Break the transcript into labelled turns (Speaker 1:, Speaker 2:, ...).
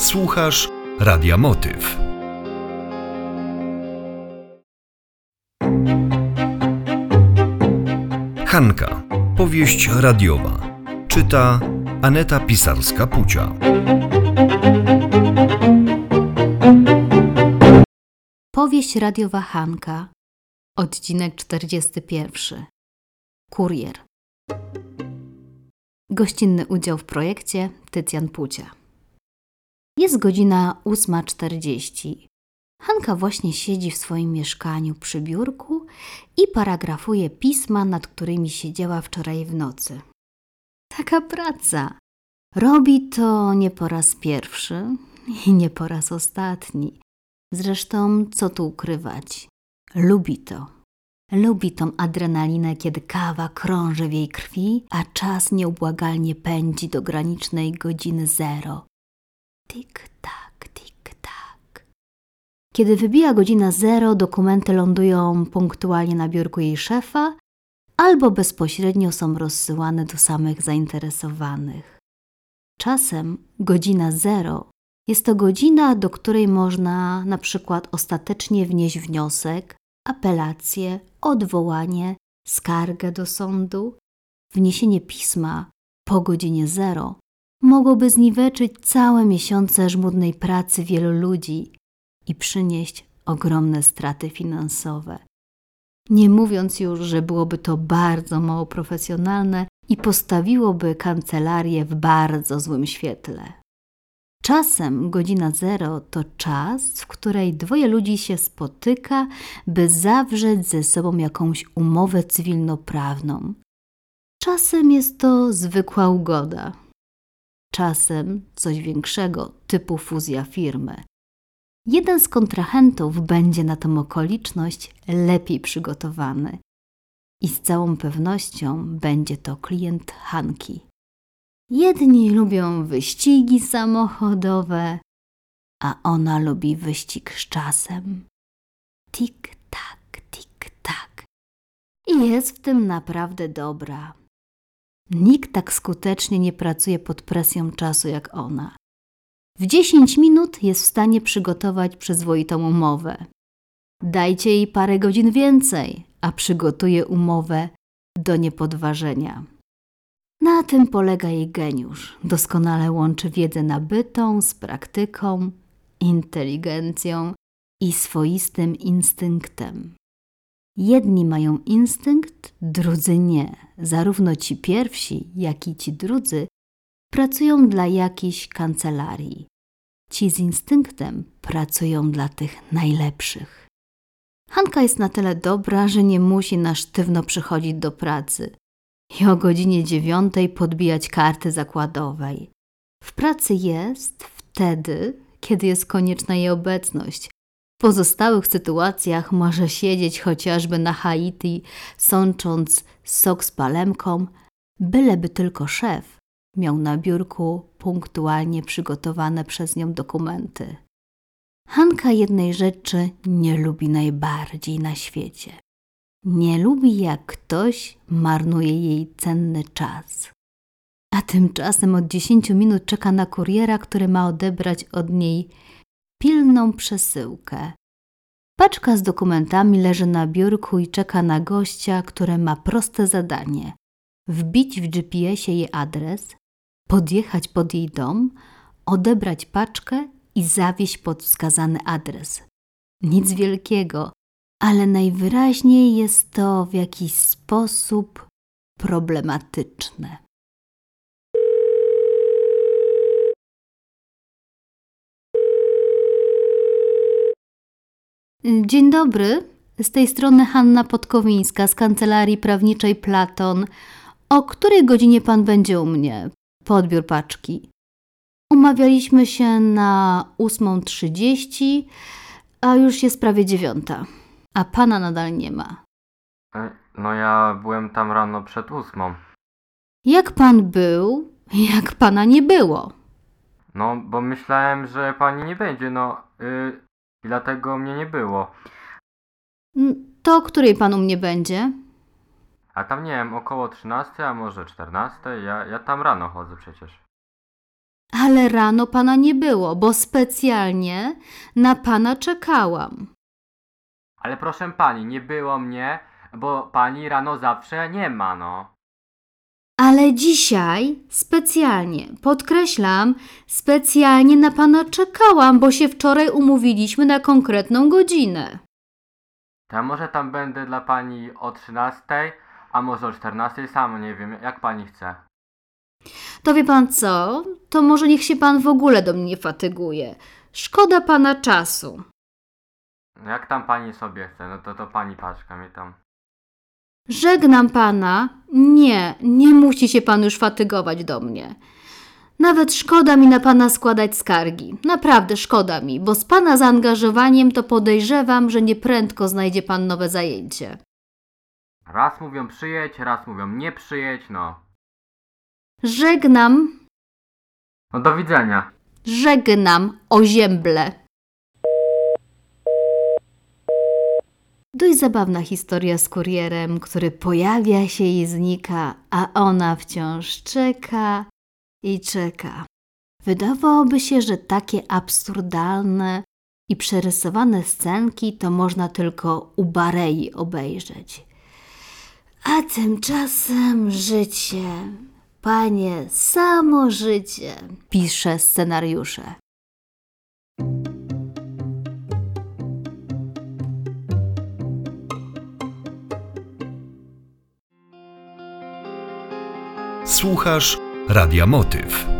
Speaker 1: Słuchasz Radia Motyw. Hanka. Powieść radiowa. Czyta Aneta Pisarska-Pucia.
Speaker 2: Powieść radiowa Hanka. Odcinek 41. Kurier. Gościnny udział w projekcie Tycjan Pucia. Jest godzina 8.40. Hanka właśnie siedzi w swoim mieszkaniu przy biurku i paragrafuje pisma, nad którymi siedziała wczoraj w nocy. Taka praca. Robi to nie po raz pierwszy i nie po raz ostatni. Zresztą, co tu ukrywać? Lubi to. Lubi tą adrenalinę, kiedy kawa krąży w jej krwi, a czas nieubłagalnie pędzi do granicznej godziny zero. Tik-tak, tik-tak. Kiedy wybija godzina zero, dokumenty lądują punktualnie na biurku jej szefa albo bezpośrednio są rozsyłane do samych zainteresowanych. Czasem godzina zero jest to godzina, do której można na przykład ostatecznie wnieść wniosek, apelację, odwołanie, skargę do sądu. Wniesienie pisma po godzinie zero mogłoby zniweczyć całe miesiące żmudnej pracy wielu ludzi i przynieść ogromne straty finansowe. Nie mówiąc już, że byłoby to bardzo mało profesjonalne i postawiłoby kancelarię w bardzo złym świetle. Czasem godzina zero to czas, w której dwoje ludzi się spotyka, by zawrzeć ze sobą jakąś umowę cywilnoprawną. Czasem jest to zwykła ugoda, czasem coś większego, typu fuzja firmy. Jeden z kontrahentów będzie na tę okoliczność lepiej przygotowany i z całą pewnością będzie to klient Hanki. Jedni lubią wyścigi samochodowe, a ona lubi wyścig z czasem. Tik-tak, tik-tak. I jest w tym naprawdę dobra. Nikt tak skutecznie nie pracuje pod presją czasu jak ona. W 10 minut jest w stanie przygotować przyzwoitą umowę. Dajcie jej parę godzin więcej, a przygotuje umowę do niepodważenia. Na tym polega jej geniusz. Doskonale łączy wiedzę nabytą z praktyką, inteligencją i swoistym instynktem. Jedni mają instynkt, drudzy nie. Zarówno ci pierwsi, jak i ci drudzy pracują dla jakiejś kancelarii. Ci z instynktem pracują dla tych najlepszych. Hanka jest na tyle dobra, że nie musi na sztywno przychodzić do pracy i o godzinie dziewiątej podbijać karty zakładowej. W pracy jest wtedy, kiedy jest konieczna jej obecność. Pozostałych sytuacjach może siedzieć chociażby na Haiti, sącząc sok z palemką, byleby tylko szef miał na biurku punktualnie przygotowane przez nią dokumenty. Hanka jednej rzeczy nie lubi najbardziej na świecie. Nie lubi, jak ktoś marnuje jej cenny czas. A tymczasem od dziesięciu minut czeka na kuriera, który ma odebrać od niej pilną przesyłkę. Paczka z dokumentami leży na biurku i czeka na gościa, który ma proste zadanie: wbić w GPS-ie jej adres, podjechać pod jej dom, odebrać paczkę i zawieźć pod wskazany adres. Nic wielkiego, ale najwyraźniej jest to w jakiś sposób problematyczne. Dzień dobry. Z tej strony Hanna Podkowińska z kancelarii prawniczej Platon. O której godzinie pan będzie u mnie? Podbiór paczki. Umawialiśmy się na 8.30, a już jest prawie dziewiąta. A pana nadal nie ma.
Speaker 3: E, No ja byłem tam rano przed ósmą.
Speaker 2: Jak pan był, jak pana nie było?
Speaker 3: No, bo myślałem, że pani nie będzie, no yy, i dlatego mnie nie było.
Speaker 2: To o której pan u mnie będzie?
Speaker 3: A tam nie wiem, około 13, a może 14, ja, ja tam rano chodzę przecież.
Speaker 2: Ale rano pana nie było, bo specjalnie na pana czekałam.
Speaker 3: Ale proszę pani, nie było mnie, bo pani rano zawsze nie ma, no.
Speaker 2: Ale dzisiaj specjalnie, podkreślam, specjalnie na pana czekałam, bo się wczoraj umówiliśmy na konkretną godzinę.
Speaker 3: To ja może tam będę dla pani o 13, a może o 14, sam nie wiem, jak pani chce.
Speaker 2: To wie pan co? To może niech się pan w ogóle do mnie nie fatyguje. Szkoda pana czasu.
Speaker 3: No Jak tam pani sobie chce, no to to pani paczka mi tam.
Speaker 2: Żegnam pana. Nie, nie musi się pan już fatygować do mnie. Nawet szkoda mi na pana składać skargi. Naprawdę szkoda mi, bo z pana zaangażowaniem to podejrzewam, że nieprędko znajdzie pan nowe zajęcie.
Speaker 3: Raz mówią przyjedź, raz mówią nie przyjedź, no.
Speaker 2: Żegnam,
Speaker 3: No do widzenia.
Speaker 2: żegnam, ozięble. Dość zabawna historia z kurierem, który pojawia się i znika, a ona wciąż czeka i czeka. Wydawałoby się, że takie absurdalne i przerysowane scenki to można tylko u Barei obejrzeć. A tymczasem życie, panie, samo życie, pisze scenariusze.
Speaker 1: Słuchasz Radia Motyw.